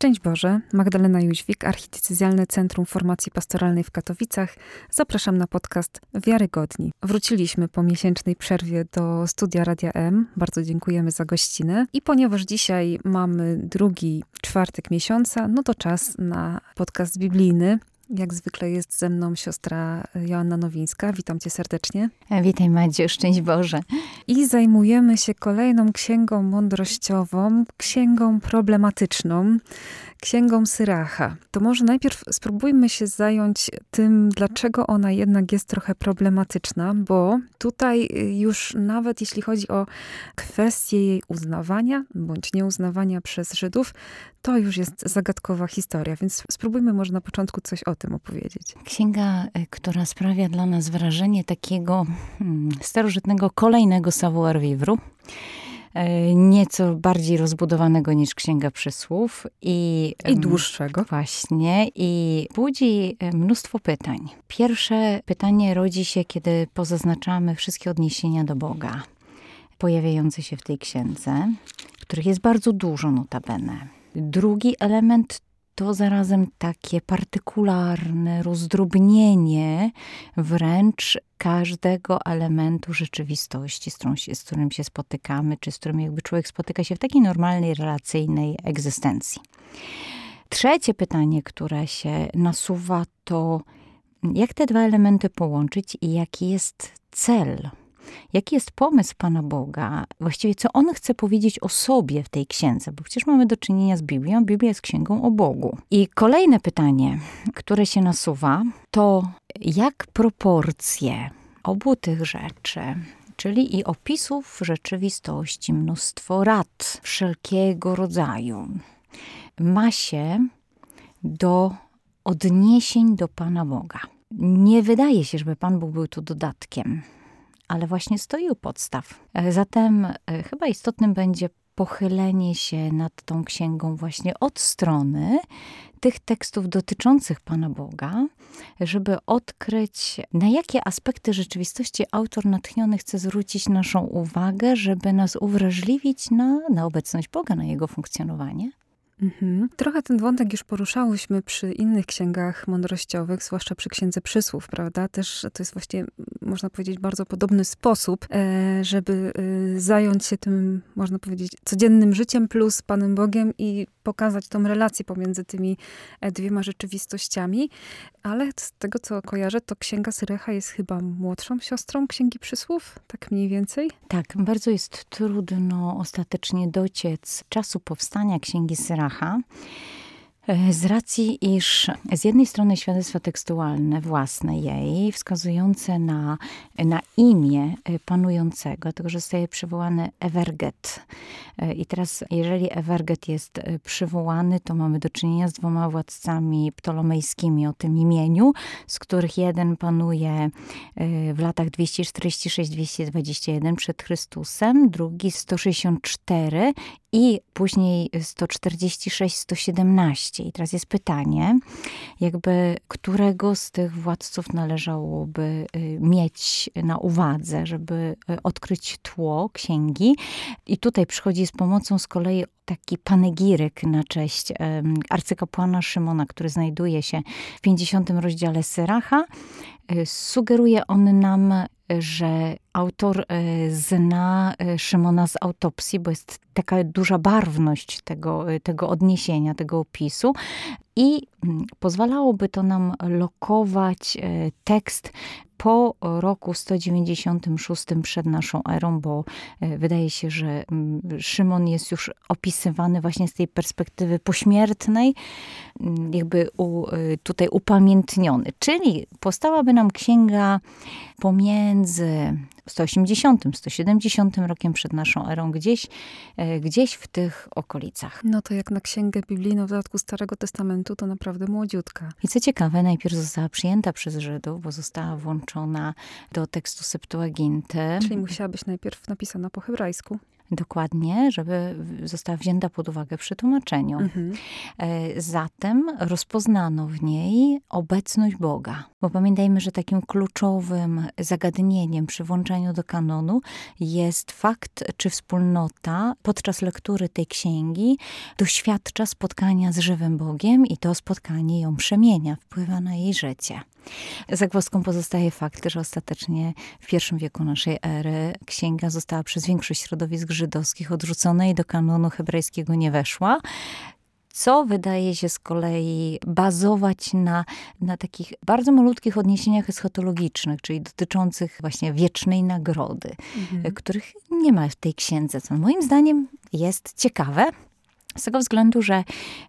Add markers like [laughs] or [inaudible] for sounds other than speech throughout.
Szczęść Boże, Magdalena Jóźwik, Archidiecezjalne Centrum Formacji Pastoralnej w Katowicach. Zapraszam na podcast Wiarygodni. Wróciliśmy po miesięcznej przerwie do studia Radia M. Bardzo dziękujemy za gościnę. I ponieważ dzisiaj mamy drugi czwartek miesiąca, no to czas na podcast biblijny. Jak zwykle jest ze mną siostra Joanna Nowińska. Witam cię serdecznie. Witaj Madziu, szczęść Boże. I zajmujemy się kolejną księgą mądrościową, księgą problematyczną, księgą Syracha. To może najpierw spróbujmy się zająć tym, dlaczego ona jednak jest trochę problematyczna, bo tutaj już nawet jeśli chodzi o kwestię jej uznawania bądź nieuznawania przez Żydów, to już jest zagadkowa historia, więc spróbujmy może na początku coś o tym opowiedzieć. Księga, y, która sprawia dla nas wrażenie takiego hmm, starożytnego kolejnego savoir vivre y, nieco bardziej rozbudowanego niż Księga Przysłów. I, I dłuższego. Właśnie. I budzi y, mnóstwo pytań. Pierwsze pytanie rodzi się, kiedy pozaznaczamy wszystkie odniesienia do Boga pojawiające się w tej księdze, których jest bardzo dużo notabene. Drugi element to zarazem takie partykularne rozdrobnienie wręcz każdego elementu rzeczywistości, z, którą się, z którym się spotykamy, czy z którym jakby człowiek spotyka się w takiej normalnej, relacyjnej egzystencji. Trzecie pytanie, które się nasuwa, to jak te dwa elementy połączyć i jaki jest cel Jaki jest pomysł Pana Boga? Właściwie co On chce powiedzieć o sobie w tej księdze? Bo przecież mamy do czynienia z Biblią. Biblia jest księgą o Bogu. I kolejne pytanie, które się nasuwa, to jak proporcje obu tych rzeczy czyli i opisów rzeczywistości, mnóstwo rad wszelkiego rodzaju, ma się do odniesień do Pana Boga. Nie wydaje się, żeby Pan Bóg był tu dodatkiem ale właśnie stoi u podstaw. E, zatem e, chyba istotnym będzie pochylenie się nad tą księgą właśnie od strony tych tekstów dotyczących Pana Boga, żeby odkryć, na jakie aspekty rzeczywistości autor natchniony chce zwrócić naszą uwagę, żeby nas uwrażliwić na, na obecność Boga, na jego funkcjonowanie. Mhm. Trochę ten wątek już poruszałyśmy przy innych księgach mądrościowych, zwłaszcza przy Księdze Przysłów, prawda? Też to jest właśnie, można powiedzieć, bardzo podobny sposób, e, żeby e, zająć się tym, można powiedzieć, codziennym życiem plus Panem Bogiem i pokazać tą relację pomiędzy tymi e, dwiema rzeczywistościami. Ale z tego, co kojarzę, to Księga Syrecha jest chyba młodszą siostrą Księgi Przysłów, tak mniej więcej? Tak, bardzo jest trudno ostatecznie dociec czasu powstania Księgi Syracha. E, z racji, iż z jednej strony świadectwa tekstualne własne jej, wskazujące na, na imię e, panującego, dlatego że zostaje przywołany Everget. E, I teraz, jeżeli Everget jest przywołany, to mamy do czynienia z dwoma władcami ptolomejskimi o tym imieniu, z których jeden panuje w latach 246-221 przed Chrystusem, drugi 164 i później 146-117. I teraz jest pytanie, jakby którego z tych władców należałoby y, mieć na uwadze, żeby y, odkryć tło księgi. I tutaj przychodzi z pomocą z kolei taki panegiryk na cześć arcykapłana Szymona, który znajduje się w 50 rozdziale Syracha. Y, sugeruje on nam że autor e, zna e, Szymona z autopsji, bo jest taka duża barwność tego, e, tego odniesienia, tego opisu. I mm, pozwalałoby to nam lokować tekst po roku 196 przed naszą erą, bo wydaje się, że mm, Szymon jest już opisywany właśnie z tej perspektywy pośmiertnej, mm, jakby u, tutaj upamiętniony. Czyli powstałaby nam księga pomiędzy 180, 170 rokiem przed naszą erą, gdzieś, e, gdzieś w tych okolicach. No to jak na księgę biblijną w dodatku Starego Testamentu, to naprawdę młodziutka. I co ciekawe, najpierw została przyjęta przez Żydów, bo została włączona do tekstu Septuaginty. Czyli musiała być najpierw napisana po hebrajsku. Dokładnie, żeby została wzięta pod uwagę przy tłumaczeniu. Mhm. E, zatem rozpoznano w niej obecność Boga. Bo pamiętajmy, że takim kluczowym zagadnieniem przy włączaniu do kanonu jest fakt, czy wspólnota podczas lektury tej księgi doświadcza spotkania z żywym Bogiem i to spotkanie ją przemienia, wpływa na jej życie. Zagwozdką pozostaje fakt, że ostatecznie w pierwszym wieku naszej ery księga została przez większość środowisk żydowskich odrzucona i do kanonu hebrajskiego nie weszła co wydaje się z kolei bazować na, na takich bardzo malutkich odniesieniach eschatologicznych, czyli dotyczących właśnie wiecznej nagrody, mhm. których nie ma w tej księdze, co moim zdaniem jest ciekawe. Z tego względu, że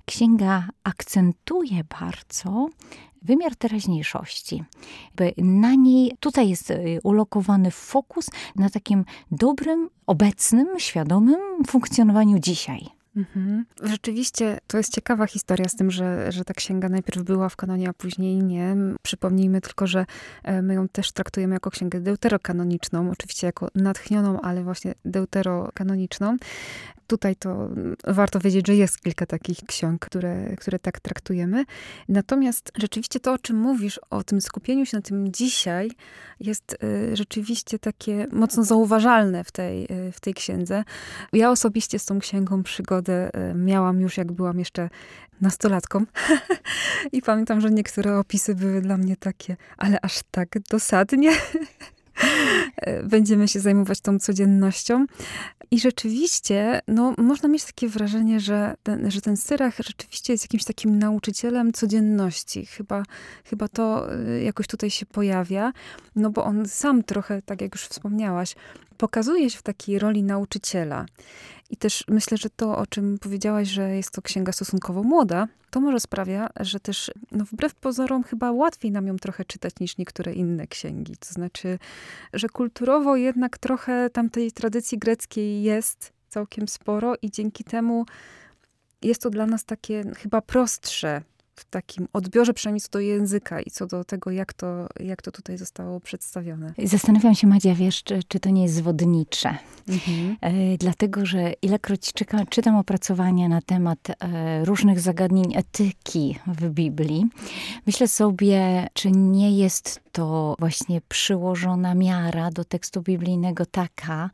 księga akcentuje bardzo wymiar teraźniejszości. Na niej, tutaj jest y, ulokowany fokus na takim dobrym, obecnym, świadomym funkcjonowaniu dzisiaj. Mhm. Rzeczywiście to jest ciekawa historia z tym, że, że ta księga najpierw była w kanonie, a później nie. Przypomnijmy tylko, że e, my ją też traktujemy jako księgę deuterokanoniczną, oczywiście jako natchnioną, ale właśnie deuterokanoniczną tutaj to warto wiedzieć, że jest kilka takich ksiąg, które, które tak traktujemy. Natomiast rzeczywiście to, o czym mówisz, o tym skupieniu się na tym dzisiaj, jest y, rzeczywiście takie mocno zauważalne w tej, y, w tej księdze. Ja osobiście z tą księgą przygodę y, miałam już, jak byłam jeszcze nastolatką. [laughs] I pamiętam, że niektóre opisy były dla mnie takie, ale aż tak dosadnie. [laughs] [laughs] Będziemy się zajmować tą codziennością. I rzeczywiście, no, można mieć takie wrażenie, że ten, że ten Syrach rzeczywiście jest jakimś takim nauczycielem codzienności. Chyba, chyba to y, jakoś tutaj się pojawia, no bo on sam trochę, tak jak już wspomniałaś, pokazuje się w takiej roli nauczyciela. I też myślę, że to, o czym powiedziałaś, że jest to księga stosunkowo młoda, to może sprawia, że też no wbrew pozorom chyba łatwiej nam ją trochę czytać niż niektóre inne księgi. To znaczy, że kulturowo jednak trochę tamtej tradycji greckiej jest całkiem sporo i dzięki temu jest to dla nas takie chyba prostsze w takim odbiorze, przynajmniej co do języka i co do tego, jak to, jak to tutaj zostało przedstawione. Zastanawiam się, Madzia, wiesz, czy, czy to nie jest zwodnicze. Mhm. E, dlatego, że ilekroć czyka, czytam opracowania na temat e, różnych zagadnień etyki w Biblii, myślę sobie, czy nie jest to właśnie przyłożona miara do tekstu biblijnego taka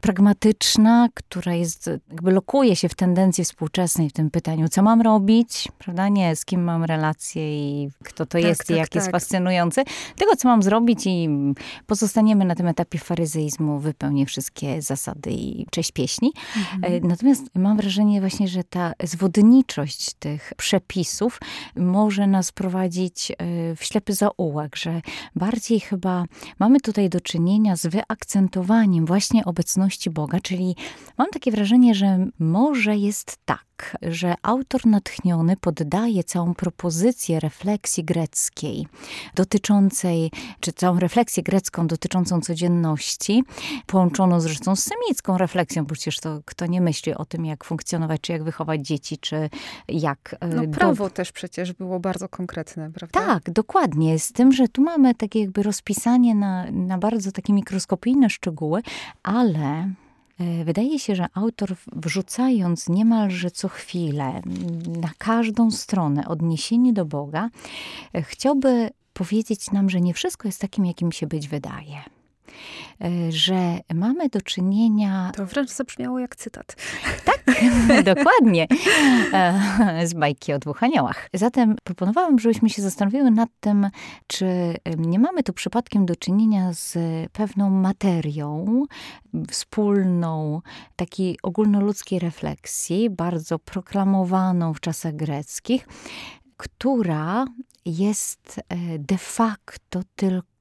pragmatyczna, która jest, jakby lokuje się w tendencji współczesnej w tym pytaniu, co mam robić, prawda? Nie, z kim mam relację i kto to tak, jest tak, i jak tak. jest fascynujący. Tego, co mam zrobić i pozostaniemy na tym etapie faryzeizmu, wypełnię wszystkie zasady i cześć pieśni. Mhm. E, natomiast mam wrażenie właśnie, że ta zwodniczość tych przepisów może nas prowadzić e, w ślepy zaułek, że bardziej chyba mamy tutaj do czynienia z wyakcentowaniem właśnie obecności Boga, czyli mam takie wrażenie, że może jest tak, że autor natchniony poddaje całą propozycję refleksji greckiej dotyczącej, czy całą refleksję grecką dotyczącą codzienności, połączoną zresztą z semicką refleksją, bo przecież to kto nie myśli o tym, jak funkcjonować, czy jak wychować dzieci, czy jak... E, no prawo do... też przecież było bardzo konkretne, prawda? Tak, dokładnie. Z tym, że tu mamy takie jakby rozpisanie na, na bardzo takie mikroskopijne szczegóły, ale wydaje się, że autor wrzucając niemalże co chwilę na każdą stronę odniesienie do Boga, e, chciałby powiedzieć nam, że nie wszystko jest takim, jakim się być wydaje. E, że mamy do czynienia. To wręcz zabrzmiało jak cytat. Tak, [laughs] dokładnie. E, z bajki o dwóch aniołach. Zatem proponowałam, żebyśmy się zastanowiły nad tym, czy nie mamy tu przypadkiem do czynienia z pewną materią wspólną, takiej ogólnoludzkiej refleksji, bardzo proklamowaną w czasach greckich, która jest e, de facto tylko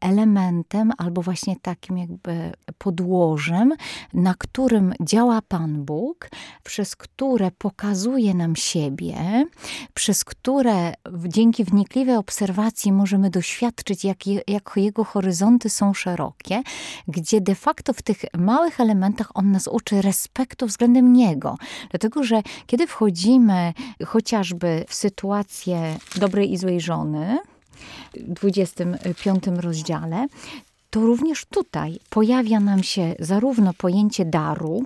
elementem albo właśnie takim jakby podłożem, na którym działa Pan Bóg, przez które pokazuje nam siebie, przez które dzięki wnikliwej obserwacji możemy doświadczyć, jak, je, jak jego horyzonty są szerokie, gdzie de facto w tych małych elementach on nas uczy respektu względem Niego. Dlatego, że kiedy wchodzimy chociażby w sytuację dobrej i złej żony, 25 rozdziale, to również tutaj pojawia nam się zarówno pojęcie daru,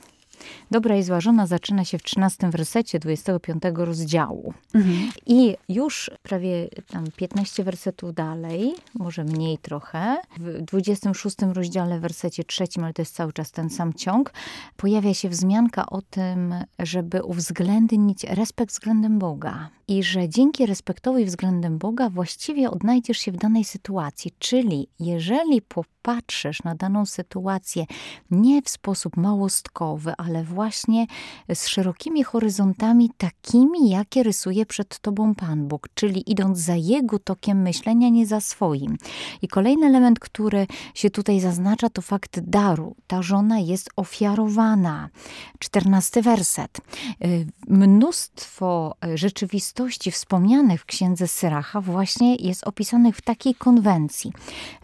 Dobra i zła żona zaczyna się w 13 wersecie 25 rozdziału. Mhm. I już prawie tam 15 wersetów dalej, może mniej trochę, w 26 rozdziale, wersecie trzecim, ale to jest cały czas ten sam ciąg, pojawia się wzmianka o tym, żeby uwzględnić respekt względem Boga. I że dzięki respektowi względem Boga właściwie odnajdziesz się w danej sytuacji. Czyli jeżeli popatrzysz na daną sytuację nie w sposób małostkowy, ale właśnie z szerokimi horyzontami, takimi, jakie rysuje przed tobą Pan Bóg, czyli idąc za Jego tokiem myślenia, nie za swoim. I kolejny element, który się tutaj zaznacza, to fakt daru. Ta żona jest ofiarowana. Czternasty werset. Y, Mnóstwo rzeczywistości wspomnianych w księdze Syracha właśnie jest opisanych w takiej konwencji.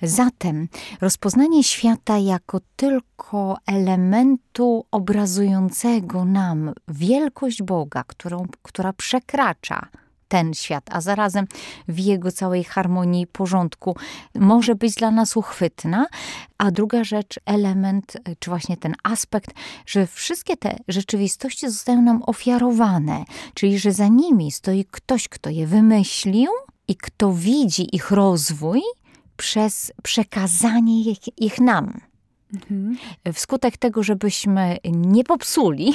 Zatem rozpoznanie świata jako tylko elementu obrazującego nam wielkość Boga, którą, która przekracza ten świat, a zarazem w jego całej harmonii i porządku może być dla nas uchwytna. A druga rzecz, element, czy właśnie ten aspekt, że wszystkie te rzeczywistości zostają nam ofiarowane, czyli że za nimi stoi ktoś, kto je wymyślił i kto widzi ich rozwój przez przekazanie ich, ich nam. Mhm. Wskutek tego, żebyśmy nie popsuli,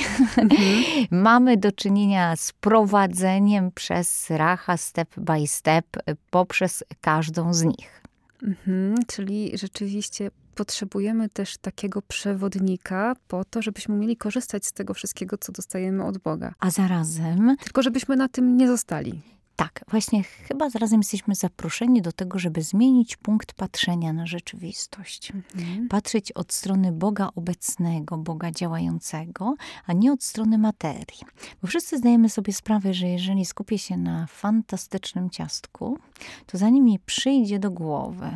[laughs] mamy do czynienia z prowadzeniem przez Racha step by step poprzez każdą z nich. Mhm. Czyli rzeczywiście potrzebujemy też takiego przewodnika po to, żebyśmy mieli korzystać z tego wszystkiego, co dostajemy od Boga. A zarazem Tylko żebyśmy na tym nie zostali. Tak, właśnie chyba zarazem jesteśmy zaproszeni do tego, żeby zmienić punkt patrzenia na rzeczywistość. Mhm. Patrzeć od strony Boga obecnego, Boga działającego, a nie od strony materii. Bo wszyscy zdajemy sobie sprawę, że jeżeli skupię się na fantastycznym ciastku, to zanim mi przyjdzie do głowy,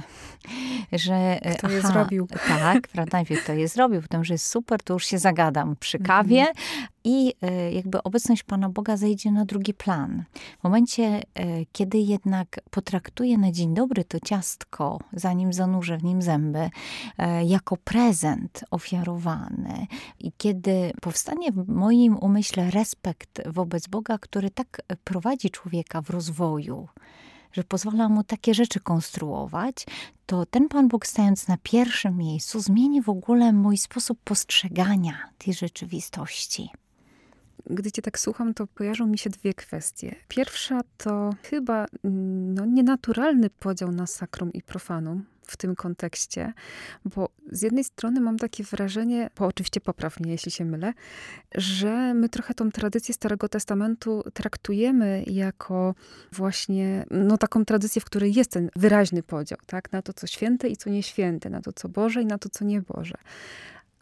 [laughs] że... Kto je zrobił. [laughs] Tak, prawda, najpierw kto je zrobił, potem, że jest super, to już się zagadam przy kawie, Mhm. i e, jakby obecność Pana Boga zejdzie na drugi plan. W momencie, e, kiedy jednak potraktuję na dzień dobry to ciastko, zanim zanurzę w nim zęby, e, jako prezent ofiarowany i kiedy powstanie w moim umyśle respekt wobec Boga, który tak prowadzi człowieka w rozwoju, że pozwala mu takie rzeczy konstruować, to ten Pan Bóg stając na pierwszym miejscu zmieni w ogóle mój sposób postrzegania tej rzeczywistości. Gdy cię tak słucham, to kojarzą mi się dwie kwestie. Pierwsza to chyba mm, no, nienaturalny podział na sakrum i profanum w tym kontekście, bo z jednej strony mam takie wrażenie, bo oczywiście popraw mnie, jeśli się mylę, że my trochę tą tradycję Starego Testamentu traktujemy jako właśnie no, taką tradycję, w której jest ten wyraźny podział, tak? Na to, co święte i co nieświęte, na to, co Boże i na to, co nieboże.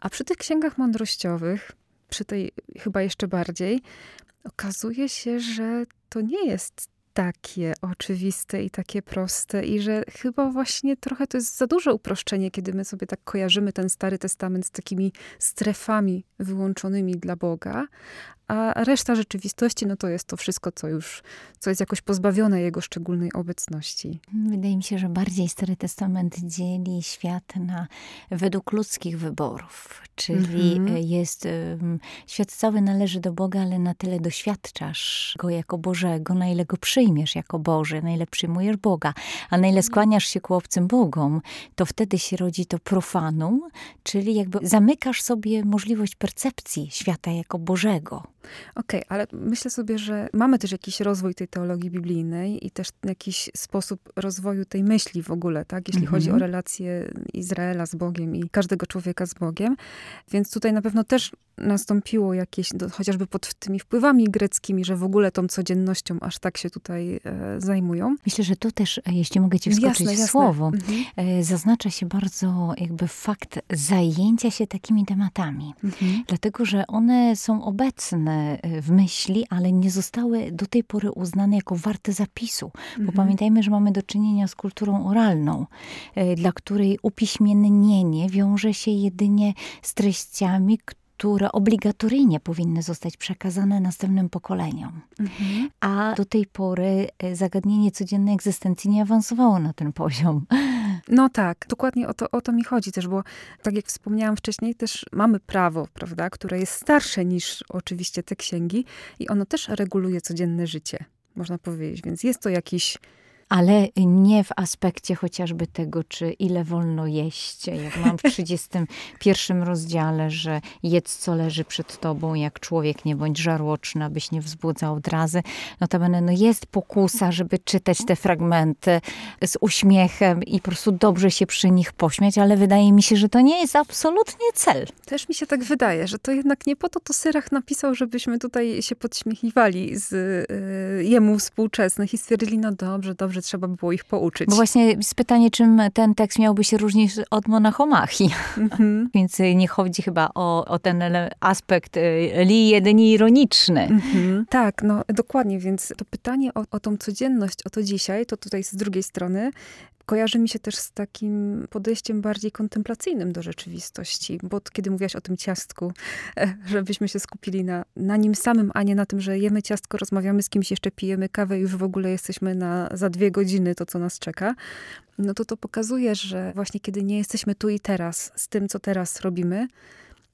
A przy tych księgach mądrościowych, przy tej chyba jeszcze bardziej, okazuje się, że to nie jest takie oczywiste i takie proste i że chyba właśnie trochę to jest za duże uproszczenie, kiedy my sobie tak kojarzymy ten Stary Testament z takimi strefami wyłączonymi dla Boga, a reszta rzeczywistości, no to jest to wszystko, co już, co jest jakoś pozbawione jego szczególnej obecności. Wydaje mi się, że bardziej Stary Testament dzieli świat na według ludzkich wyborów. Czyli Mhm. jest, ym, świat cały należy do Boga, ale na tyle doświadczasz Go jako Bożego, na ile Go przyjmiesz jako Boży, na ile przyjmujesz Boga, a na ile skłaniasz się ku obcym Bogom, to wtedy się rodzi to profanum, czyli jakby zamykasz sobie możliwość percepcji świata jako Bożego. Okej, ale myślę sobie, że mamy też jakiś rozwój tej teologii biblijnej i też jakiś sposób rozwoju tej myśli w ogóle, tak? Jeśli Mhm. chodzi o relacje Izraela z Bogiem i każdego człowieka z Bogiem. Więc tutaj na pewno też nastąpiło jakieś, do, chociażby pod tymi wpływami greckimi, że w ogóle tą codziennością aż tak się tutaj e, zajmują. Myślę, że tu też, e, jeśli mogę ci wskoczyć Jasne, w jasne. słowo, Mhm. e, zaznacza się bardzo jakby fakt zajęcia się takimi tematami. Mhm. Dlatego, że one są obecne e, w myśli, ale nie zostały do tej pory uznane jako warte zapisu. Bo Mhm. pamiętajmy, że mamy do czynienia z kulturą oralną, e, dla której upiśmiennienie wiąże się jedynie z treściami, które obligatoryjnie powinny zostać przekazane następnym pokoleniom. Mhm. A do tej pory e, zagadnienie codziennej egzystencji nie awansowało na ten poziom. No tak, dokładnie o to, o to mi chodzi też, bo tak jak wspomniałam wcześniej, też mamy prawo, prawda, które jest starsze niż oczywiście te księgi i ono też reguluje codzienne życie, można powiedzieć. Więc jest to jakiś ale nie w aspekcie chociażby tego, czy ile wolno jeść. Jak mam w [laughs] 31 rozdziale, że jedz co leży przed tobą, jak człowiek, nie bądź żarłoczny, abyś nie wzbudzał odrazy. Notabene no jest pokusa, żeby czytać te fragmenty z uśmiechem i po prostu dobrze się przy nich pośmiać, ale wydaje mi się, że to nie jest absolutnie cel. Też mi się tak wydaje, że to jednak nie po to to Syrach napisał, żebyśmy tutaj się podśmiechiwali z y, jemu współczesnych i stwierdzili, no dobrze, dobrze, trzeba było ich pouczyć. Bo właśnie jest pytanie, czym ten tekst miałby się różnić od Monachomachi. Mm-hmm. [laughs] Więc nie chodzi chyba o, o ten aspekt y, li jedynie ironiczny. Mm-hmm. Tak, no dokładnie, więc to pytanie o, o tą codzienność, o to dzisiaj, to tutaj z drugiej strony kojarzy mi się też z takim podejściem bardziej kontemplacyjnym do rzeczywistości, bo kiedy mówiłaś o tym ciastku, [laughs] e, żebyśmy się skupili na, na nim samym, a nie na tym, że jemy ciastko, rozmawiamy z kimś, jeszcze pijemy kawę i już w ogóle jesteśmy na, za dwie godziny to, co nas czeka, no to to pokazuje, że właśnie kiedy nie jesteśmy tu i teraz z tym, co teraz robimy,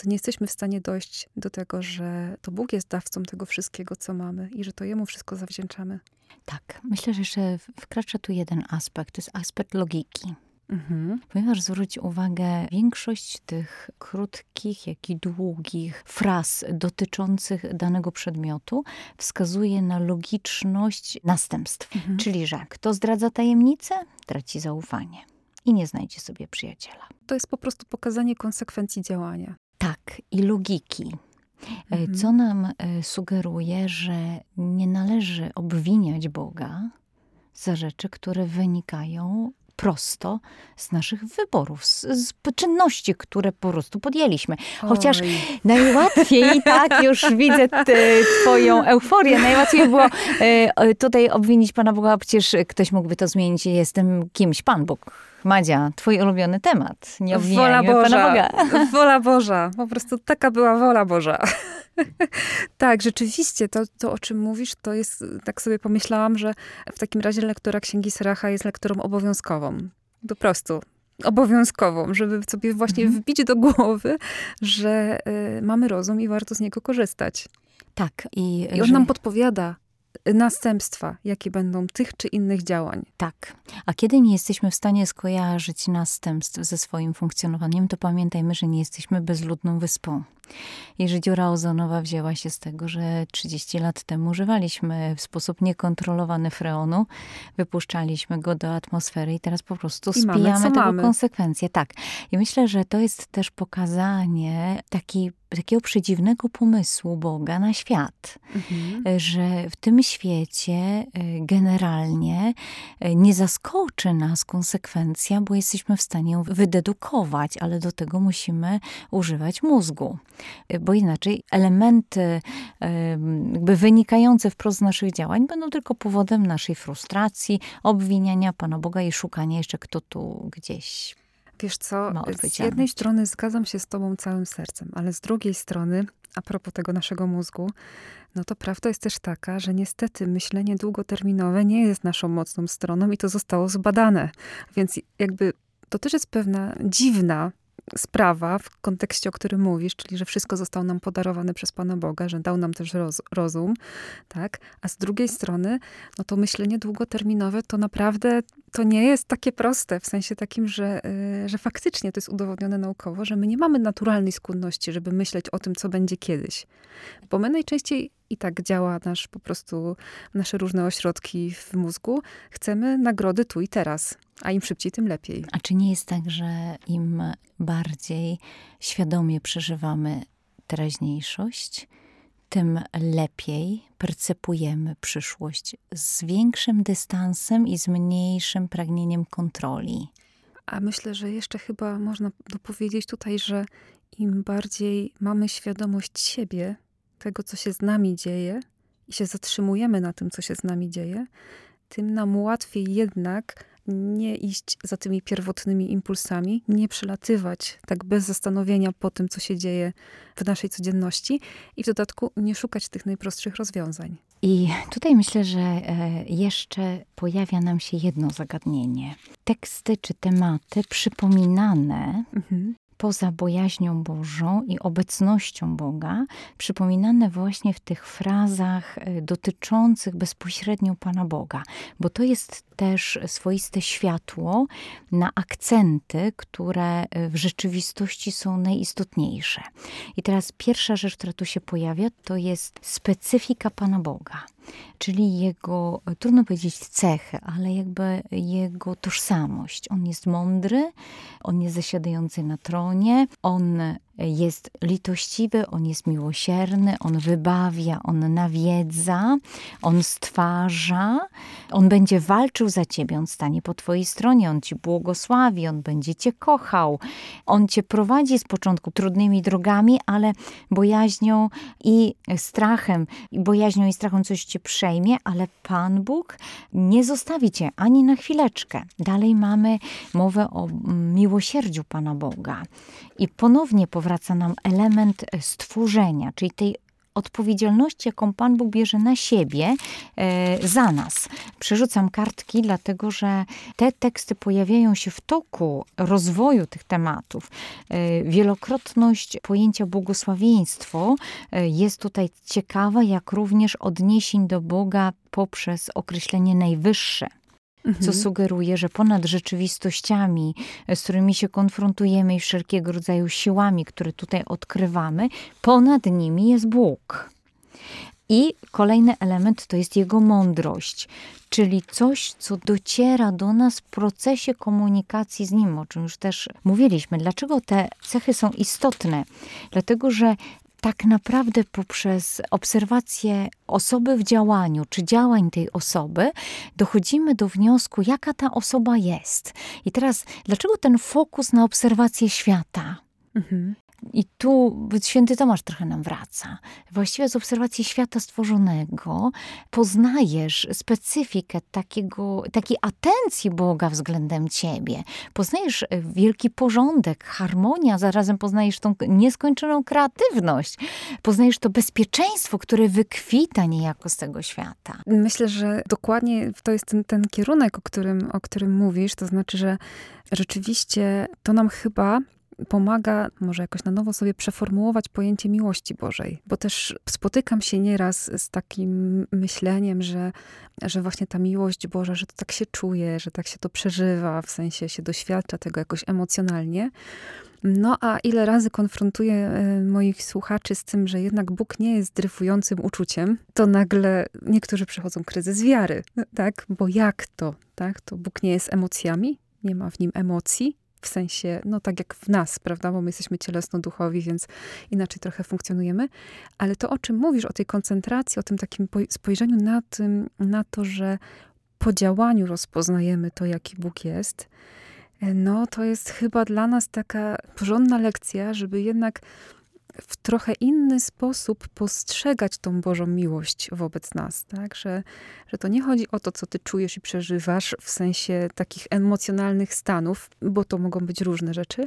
to nie jesteśmy w stanie dojść do tego, że to Bóg jest dawcą tego wszystkiego, co mamy i że to Jemu wszystko zawdzięczamy. Tak, myślę, że jeszcze wkracza tu jeden aspekt, to jest aspekt logiki. Mhm. Ponieważ zwróć uwagę, większość tych krótkich, jak i długich fraz dotyczących danego przedmiotu wskazuje na logiczność następstw. Mhm. Czyli, że kto zdradza tajemnicę, traci zaufanie i nie znajdzie sobie przyjaciela. To jest po prostu pokazanie konsekwencji działania. Tak, i logiki. E, mhm. Co nam e, sugeruje, że nie należy obwiniać Boga za rzeczy, które wynikają prosto z naszych wyborów, z, z czynności, które po prostu podjęliśmy. Chociaż Oj. najłatwiej, [laughs] tak, już widzę twoją euforię, najłatwiej było e, tutaj obwinić Pana Boga, przecież ktoś mógłby to zmienić, jestem kimś, Pan Bóg Madzia, twój ulubiony temat. Nie wola Boża. Pana Boga. Wola Boża. Po prostu taka była wola Boża. [laughs] tak, rzeczywiście, to, to o czym mówisz, to jest, tak sobie pomyślałam, że w takim razie lektora Księgi Seracha jest lektorą obowiązkową. Po prostu obowiązkową, żeby sobie właśnie mhm. wbić do głowy, że y, mamy rozum i warto z niego korzystać. Tak. I, I on że... nam podpowiada, następstwa, jakie będą tych czy innych działań. Tak. A kiedy nie jesteśmy w stanie skojarzyć następstw ze swoim funkcjonowaniem, to pamiętajmy, że nie jesteśmy bezludną wyspą. Jeżeli dziura ozonowa wzięła się z tego, że 30 lat temu używaliśmy w sposób niekontrolowany freonu, wypuszczaliśmy go do atmosfery i teraz po prostu I spijamy mamy, tego mamy. konsekwencje. Tak. I myślę, że to jest też pokazanie takiego przedziwnego pomysłu Boga na świat, mhm. że w tym świecie e, generalnie e, nie zaskoczy nas konsekwencja, bo jesteśmy w stanie ją wydedukować, ale do tego musimy używać mózgu, e, bo inaczej elementy jakby wynikające wprost z naszych działań będą tylko powodem naszej frustracji, obwiniania Pana Boga i szukania jeszcze kto tu gdzieś Wiesz co, z jednej strony zgadzam się z tobą całym sercem, ale z drugiej strony, a propos tego naszego mózgu, no to prawda jest też taka, że niestety myślenie długoterminowe nie jest naszą mocną stroną i to zostało zbadane. Więc jakby to też jest pewna dziwna sprawa w kontekście, o którym mówisz, czyli że wszystko zostało nam podarowane przez Pana Boga, że dał nam też roz, rozum, tak? A z drugiej strony, no to myślenie długoterminowe to naprawdę to nie jest takie proste, w sensie takim, że, y, że faktycznie to jest udowodnione naukowo, że my nie mamy naturalnej skłonności, żeby myśleć o tym, co będzie kiedyś. Bo my najczęściej i tak działa nasz po prostu, nasze różne ośrodki w mózgu. Chcemy nagrody tu i teraz, a im szybciej, tym lepiej. A czy nie jest tak, że im bardziej świadomie przeżywamy teraźniejszość, tym lepiej percepujemy przyszłość z większym dystansem i z mniejszym pragnieniem kontroli. A myślę, że jeszcze chyba można dopowiedzieć tutaj, że im bardziej mamy świadomość siebie, tego, co się z nami dzieje, i się zatrzymujemy na tym, co się z nami dzieje, tym nam łatwiej jednak nie iść za tymi pierwotnymi impulsami, nie przelatywać tak bez zastanowienia po tym, co się dzieje w naszej codzienności i w dodatku nie szukać tych najprostszych rozwiązań. I tutaj myślę, że e, jeszcze pojawia nam się jedno zagadnienie. Teksty czy tematy przypominane mhm poza bojaźnią Bożą i obecnością Boga, przypominane właśnie w tych frazach e, dotyczących bezpośrednio Pana Boga, bo to jest też swoiste światło na akcenty, które e, w rzeczywistości są najistotniejsze. I teraz pierwsza rzecz, która tu się pojawia, to jest specyfika Pana Boga czyli jego, trudno powiedzieć cechy, ale jakby jego tożsamość. On jest mądry, on jest zasiadający na tronie, on jest litościwy, on jest miłosierny, on wybawia, on nawiedza, on stwarza, on będzie walczył za ciebie, on stanie po twojej stronie, on ci błogosławi, on będzie cię kochał, on cię prowadzi z początku trudnymi drogami, ale bojaźnią i strachem, bojaźnią i strachem coś cię przejmie, ale Pan Bóg nie zostawi cię ani na chwileczkę. Dalej mamy mowę o miłosierdziu Pana Boga. I ponownie powraca nam element stworzenia, czyli tej odpowiedzialności, jaką Pan Bóg bierze na siebie e, za nas. Przerzucam kartki, dlatego że te teksty pojawiają się w toku rozwoju tych tematów. E, wielokrotność pojęcia błogosławieństwo e, jest tutaj ciekawa, jak również odniesień do Boga poprzez określenie najwyższe mhm. co sugeruje, że ponad rzeczywistościami, z którymi się konfrontujemy i wszelkiego rodzaju siłami, które tutaj odkrywamy, ponad nimi jest Bóg. I kolejny element to jest jego mądrość, czyli coś, co dociera do nas w procesie komunikacji z nim, o czym już też mówiliśmy. Dlaczego te cechy są istotne? Dlatego, że tak naprawdę poprzez obserwację osoby w działaniu, czy działań tej osoby, dochodzimy do wniosku, jaka ta osoba jest. I teraz, dlaczego ten fokus na obserwację świata? Mhm. I tu święty Tomasz trochę nam wraca. Właściwie z obserwacji świata stworzonego poznajesz specyfikę takiego, takiej atencji Boga względem ciebie. Poznajesz e, wielki porządek, harmonia, zarazem poznajesz tą nieskończoną kreatywność. Poznajesz to bezpieczeństwo, które wykwita niejako z tego świata. Myślę, że dokładnie to jest ten, ten kierunek, o którym, o którym mówisz. To znaczy, że rzeczywiście to nam chyba pomaga może jakoś na nowo sobie przeformułować pojęcie miłości Bożej. Bo też spotykam się nieraz z takim myśleniem, że, że właśnie ta miłość Boża, że to tak się czuje, że tak się to przeżywa, w sensie się doświadcza tego jakoś emocjonalnie. No a ile razy konfrontuję e, moich słuchaczy z tym, że jednak Bóg nie jest dryfującym uczuciem, to nagle niektórzy przechodzą kryzys wiary, tak? Bo jak to, tak? To Bóg nie jest emocjami, nie ma w nim emocji, w sensie, no tak jak w nas, prawda, bo my jesteśmy cielesno-duchowi, więc inaczej trochę funkcjonujemy, ale to, o czym mówisz, o tej koncentracji, o tym takim spojrzeniu na, tym, na to, że po działaniu rozpoznajemy to, jaki Bóg jest, no to jest chyba dla nas taka porządna lekcja, żeby jednak w trochę inny sposób postrzegać tą Bożą miłość wobec nas, tak? Że, że to nie chodzi o to, co ty czujesz i przeżywasz w sensie takich emocjonalnych stanów, bo to mogą być różne rzeczy,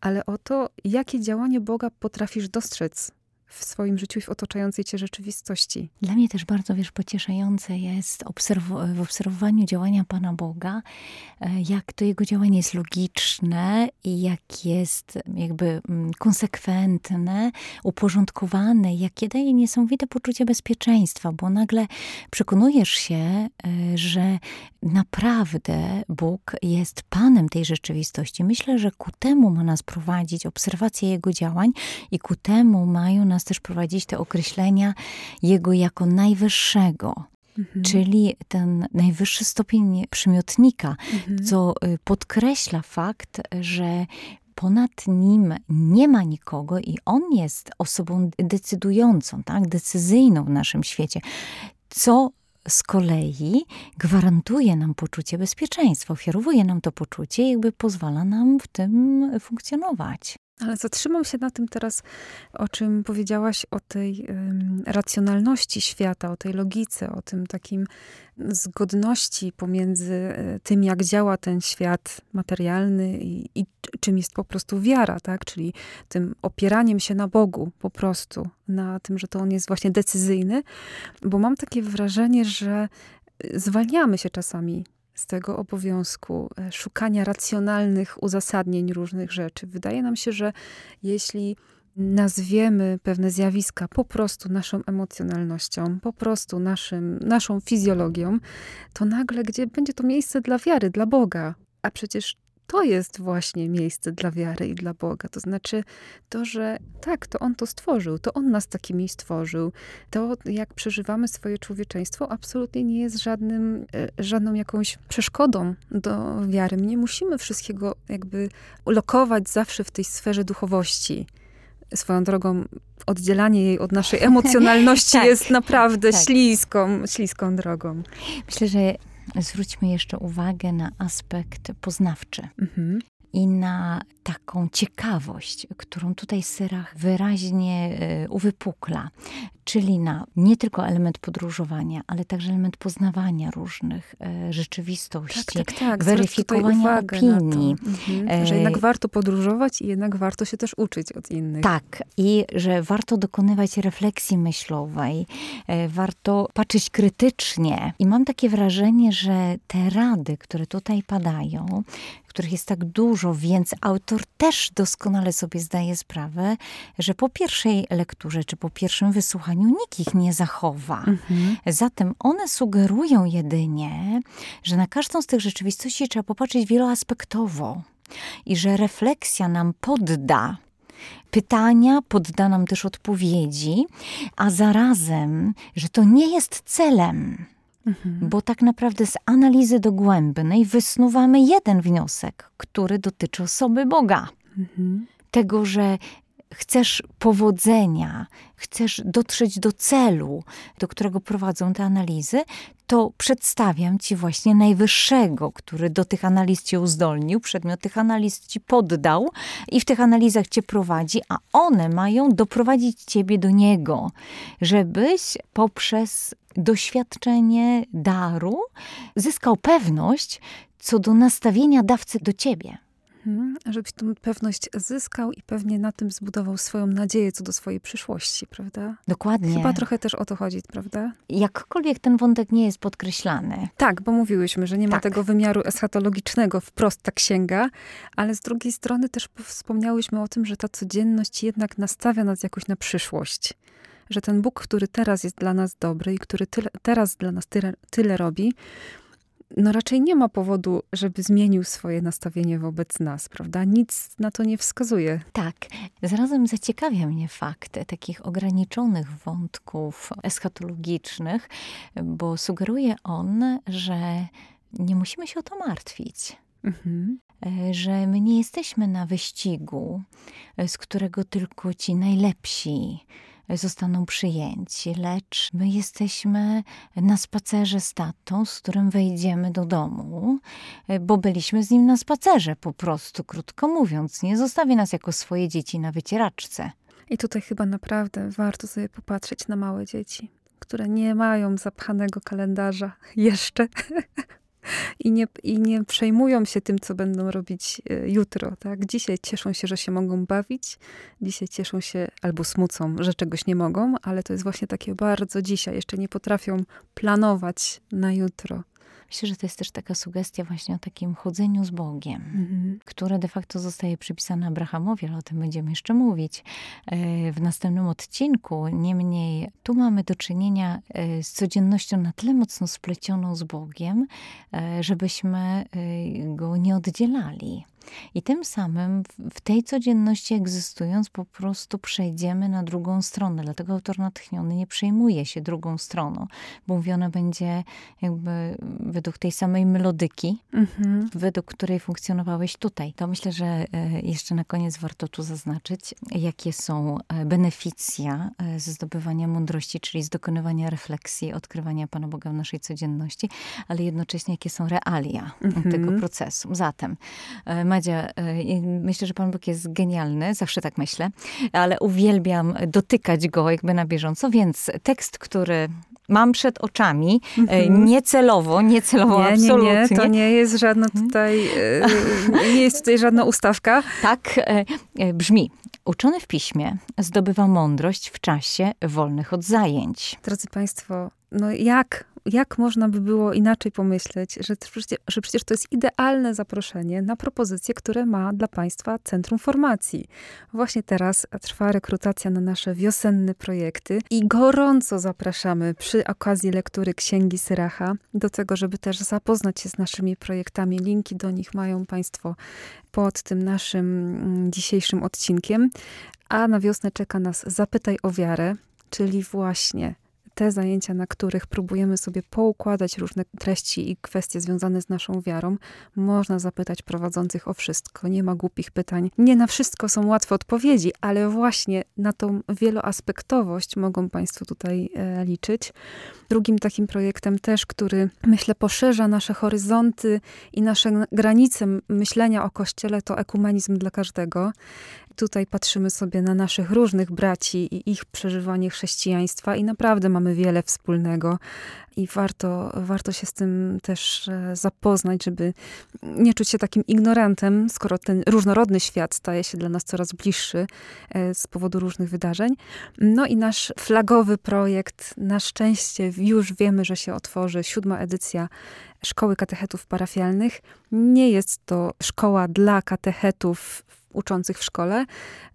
ale o to, jakie działanie Boga potrafisz dostrzec w swoim życiu i w otaczającej cię rzeczywistości. Dla mnie też bardzo, wiesz, pocieszające jest obserw- w obserwowaniu działania Pana Boga, e, jak to Jego działanie jest logiczne i jak jest jakby mm, konsekwentne, uporządkowane, jakie daje niesamowite poczucie bezpieczeństwa, bo nagle przekonujesz się, e, że naprawdę Bóg jest Panem tej rzeczywistości. Myślę, że ku temu ma nas prowadzić obserwacja Jego działań i ku temu mają nas też prowadzić te określenia Jego jako najwyższego. Mhm. Czyli ten najwyższy stopień przymiotnika, mhm. co y, podkreśla fakt, że ponad nim nie ma nikogo i on jest osobą decydującą, tak, decyzyjną w naszym świecie. Co z kolei gwarantuje nam poczucie bezpieczeństwa, ofiarowuje nam to poczucie, jakby pozwala nam w tym funkcjonować. Ale zatrzymam się na tym teraz, o czym powiedziałaś, o tej racjonalności świata, o tej logice, o tym takim zgodności pomiędzy e, tym, jak działa ten świat materialny i, i czym jest po prostu wiara, tak? Czyli tym opieraniem się na Bogu po prostu, na tym, że to On jest właśnie decyzyjny, bo mam takie wrażenie, że zwalniamy się czasami z tego obowiązku e, szukania racjonalnych uzasadnień różnych rzeczy. Wydaje nam się, że jeśli nazwiemy pewne zjawiska po prostu naszą emocjonalnością, po prostu naszym, naszą fizjologią, to nagle gdzie będzie to miejsce dla wiary, dla Boga. A przecież to jest właśnie miejsce dla wiary i dla Boga. To znaczy to, że tak, to On to stworzył, to On nas takimi stworzył. To, jak przeżywamy swoje człowieczeństwo, absolutnie nie jest żadnym, e, żadną jakąś przeszkodą do wiary. My nie musimy wszystkiego jakby lokować zawsze w tej sferze duchowości. Swoją drogą, oddzielanie jej od naszej [laughs] emocjonalności tak, jest naprawdę tak. śliską, śliską drogą. Myślę, że zwróćmy jeszcze uwagę na aspekt poznawczy. Mhm i na taką ciekawość, którą tutaj Syrach wyraźnie e, uwypukla, czyli na nie tylko element podróżowania, ale także element poznawania różnych e, rzeczywistości, tak, tak, tak. weryfikowania opinii. Mhm. Że jednak warto podróżować i jednak warto się też uczyć od innych. Tak, i że warto dokonywać refleksji myślowej, e, warto patrzeć krytycznie. I mam takie wrażenie, że te rady, które tutaj padają, których jest tak dużo, więc autor też doskonale sobie zdaje sprawę, że po pierwszej lekturze czy po pierwszym wysłuchaniu nikt ich nie zachowa. Mhm. Zatem one sugerują jedynie, że na każdą z tych rzeczywistości trzeba popatrzeć wieloaspektowo i że refleksja nam podda pytania, podda nam też odpowiedzi, a zarazem, że to nie jest celem. Mhm. Bo tak naprawdę z analizy dogłębnej wysnuwamy jeden wniosek, który dotyczy osoby Boga. Mhm. Tego, że chcesz powodzenia, chcesz dotrzeć do celu, do którego prowadzą te analizy, to przedstawiam ci właśnie najwyższego, który do tych analiz cię uzdolnił, przedmiot tych analiz ci poddał i w tych analizach cię prowadzi, a one mają doprowadzić ciebie do niego, żebyś poprzez doświadczenie daru zyskał pewność co do nastawienia dawcy do ciebie. Mhm, żebyś tę pewność zyskał i pewnie na tym zbudował swoją nadzieję co do swojej przyszłości, prawda? Dokładnie. Chyba trochę też o to chodzi, prawda? Jakkolwiek ten wątek nie jest podkreślany. Tak, bo mówiłyśmy, że nie ma tak. tego wymiaru eschatologicznego wprost ta księga, ale z drugiej strony też wspomniałyśmy o tym, że ta codzienność jednak nastawia nas jakoś na przyszłość że ten Bóg, który teraz jest dla nas dobry i który tyle, teraz dla nas tyle, tyle robi, no raczej nie ma powodu, żeby zmienił swoje nastawienie wobec nas, prawda? Nic na to nie wskazuje. Tak. Zarazem zaciekawia mnie fakt takich ograniczonych wątków eschatologicznych, bo sugeruje on, że nie musimy się o to martwić. Mhm. E, że my nie jesteśmy na wyścigu, z którego tylko ci najlepsi zostaną przyjęci, lecz my jesteśmy na spacerze z tatą, z którym wejdziemy do domu, bo byliśmy z nim na spacerze po prostu, krótko mówiąc. Nie zostawi nas jako swoje dzieci na wycieraczce. I tutaj chyba naprawdę warto sobie popatrzeć na małe dzieci, które nie mają zapchanego kalendarza jeszcze, [laughs] i nie, i nie przejmują się tym, co będą robić e, jutro. Tak? Dzisiaj cieszą się, że się mogą bawić, dzisiaj cieszą się albo smucą, że czegoś nie mogą, ale to jest właśnie takie bardzo dzisiaj. Jeszcze nie potrafią planować na jutro. Myślę, że to jest też taka sugestia właśnie o takim chodzeniu z Bogiem, mhm. które de facto zostaje przypisane Abrahamowi, ale o tym będziemy jeszcze mówić e, w następnym odcinku. Niemniej tu mamy do czynienia e, z codziennością na tyle mocno splecioną z Bogiem, e, żebyśmy go nie oddzielali. I tym samym w tej codzienności egzystując, po prostu przejdziemy na drugą stronę. Dlatego autor natchniony nie przejmuje się drugą stroną, bo mówione będzie jakby według tej samej melodyki, mhm. według której funkcjonowałeś tutaj. To myślę, że e, jeszcze na koniec warto tu zaznaczyć, jakie są e, beneficja e, ze zdobywania mądrości, czyli z dokonywania refleksji, odkrywania Pana Boga w naszej codzienności, ale jednocześnie jakie są realia mhm. tego procesu. Zatem Madzia, e, myślę, że Pan Bóg jest genialny, zawsze tak myślę, ale uwielbiam dotykać go jakby na bieżąco, więc tekst, który mam przed oczami, mhm. niecelowo, niecelowo nie, absolutnie. Nie, nie, to nie jest żadna mhm. tutaj, nie jest tutaj żadna ustawka. Tak, brzmi. Uczony w piśmie zdobywa mądrość w czasie wolnych od zajęć. Drodzy Państwo, no jak jak można by było inaczej pomyśleć, że że przecież to jest idealne zaproszenie na propozycje, które ma dla Państwa Centrum Formacji. Właśnie teraz trwa rekrutacja na nasze wiosenne projekty i gorąco zapraszamy przy okazji lektury Księgi Syracha do tego, żeby też zapoznać się z naszymi projektami. Linki do nich mają Państwo pod tym naszym mm, dzisiejszym odcinkiem. A na wiosnę czeka nas Zapytaj o wiarę, czyli właśnie te zajęcia, na których próbujemy sobie poukładać różne treści i kwestie związane z naszą wiarą, można zapytać prowadzących o wszystko. Nie ma głupich pytań. Nie na wszystko są łatwe odpowiedzi, ale właśnie na tą wieloaspektowość mogą Państwo tutaj e, liczyć. Drugim takim projektem też, który myślę poszerza nasze horyzonty i nasze granice myślenia o Kościele, to ekumenizm dla każdego. Tutaj patrzymy sobie na naszych różnych braci i ich przeżywanie chrześcijaństwa i naprawdę mamy wiele wspólnego i warto, warto się z tym też e, zapoznać, żeby nie czuć się takim ignorantem, skoro ten różnorodny świat staje się dla nas coraz bliższy e, z powodu różnych wydarzeń. No i nasz flagowy projekt, na szczęście już wiemy, że się otworzy siódma edycja Szkoły Katechetów Parafialnych. Nie jest to szkoła dla katechetów uczących w szkole.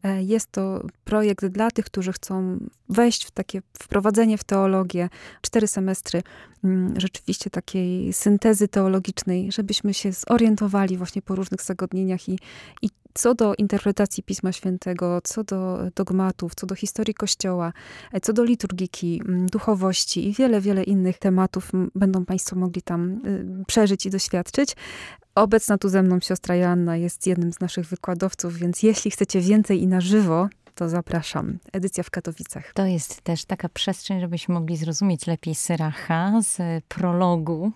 E, jest to projekt dla tych, którzy chcą wejść w takie wprowadzenie w teologię, cztery semestry mm, rzeczywiście takiej syntezy teologicznej, żebyśmy się zorientowali właśnie po różnych zagadnieniach i, i co do interpretacji Pisma Świętego, co do dogmatów, co do historii Kościoła, e, co do liturgiki, mm, duchowości i wiele, wiele innych tematów będą Państwo mogli tam y, przeżyć i doświadczyć. Obecna tu ze mną siostra Joanna jest jednym z naszych wykładowców, więc jeśli chcecie więcej i na żywo, to zapraszam. Edycja w Katowicach. To jest też taka przestrzeń, żebyśmy mogli zrozumieć lepiej Syracha z prologu,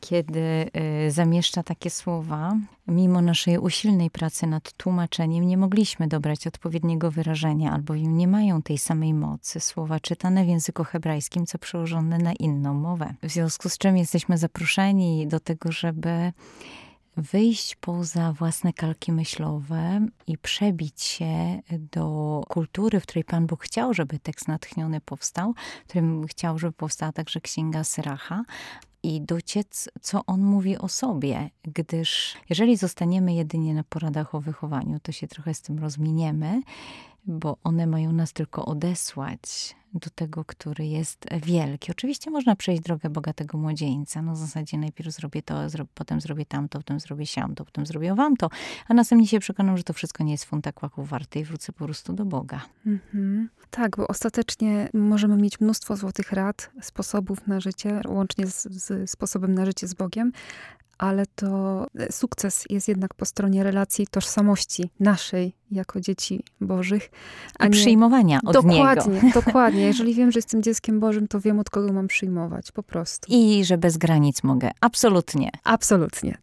kiedy y, zamieszcza takie słowa. Mimo naszej usilnej pracy nad tłumaczeniem nie mogliśmy dobrać odpowiedniego wyrażenia, albowiem nie mają tej samej mocy słowa czytane w języku hebrajskim, co przełożone na inną mowę. W związku z czym jesteśmy zaproszeni do tego, żeby wyjść poza własne kalki myślowe i przebić się do kultury, w której Pan Bóg chciał, żeby tekst natchniony powstał, w którym chciał, żeby powstała także Księga Syracha, i dociec, co on mówi o sobie, gdyż jeżeli zostaniemy jedynie na poradach o wychowaniu, to się trochę z tym rozminiemy, bo one mają nas tylko odesłać do tego, który jest wielki. Oczywiście można przejść drogę bogatego młodzieńca. No w zasadzie najpierw zrobię to, zro potem zrobię tamto, potem zrobię siamto, potem zrobię wam to, a następnie się przekonam, że to wszystko nie jest funta kłaków warte i wrócę po prostu do Boga. -hmm. Tak, bo ostatecznie możemy mieć mnóstwo złotych rad, sposobów na życie, łącznie z, z sposobem na życie z Bogiem, ale to sukces jest jednak po stronie relacji tożsamości naszej jako dzieci Bożych. A I nie... przyjmowania od dokładnie, Niego. [laughs] Dokładnie. Jeżeli wiem, że jestem dzieckiem Bożym, to wiem, od kogo mam przyjmować. Po prostu. I że bez granic mogę. Absolutnie. Absolutnie.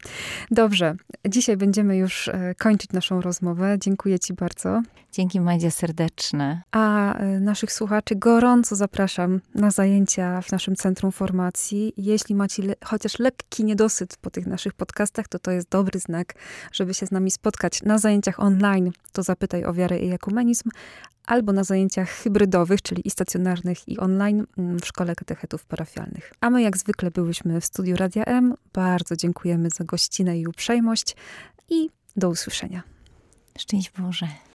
Dobrze. Dzisiaj będziemy już e, kończyć naszą rozmowę. Dziękuję Ci bardzo. Dzięki Madzia serdeczne. A e, naszych słuchaczy gorąco zapraszam na zajęcia w naszym Centrum Formacji. Jeśli macie le chociaż lekki niedosyt po tych naszych podcastach, to to jest dobry znak, żeby się z nami spotkać na zajęciach online to zapytaj o wiarę i ekumenizm, albo na zajęciach hybrydowych, czyli i stacjonarnych, i online mm, w Szkole Katechetów Parafialnych. A my jak zwykle byłyśmy w studiu Radia M. Bardzo dziękujemy za gościnę i uprzejmość i do usłyszenia. Szczęść Boże.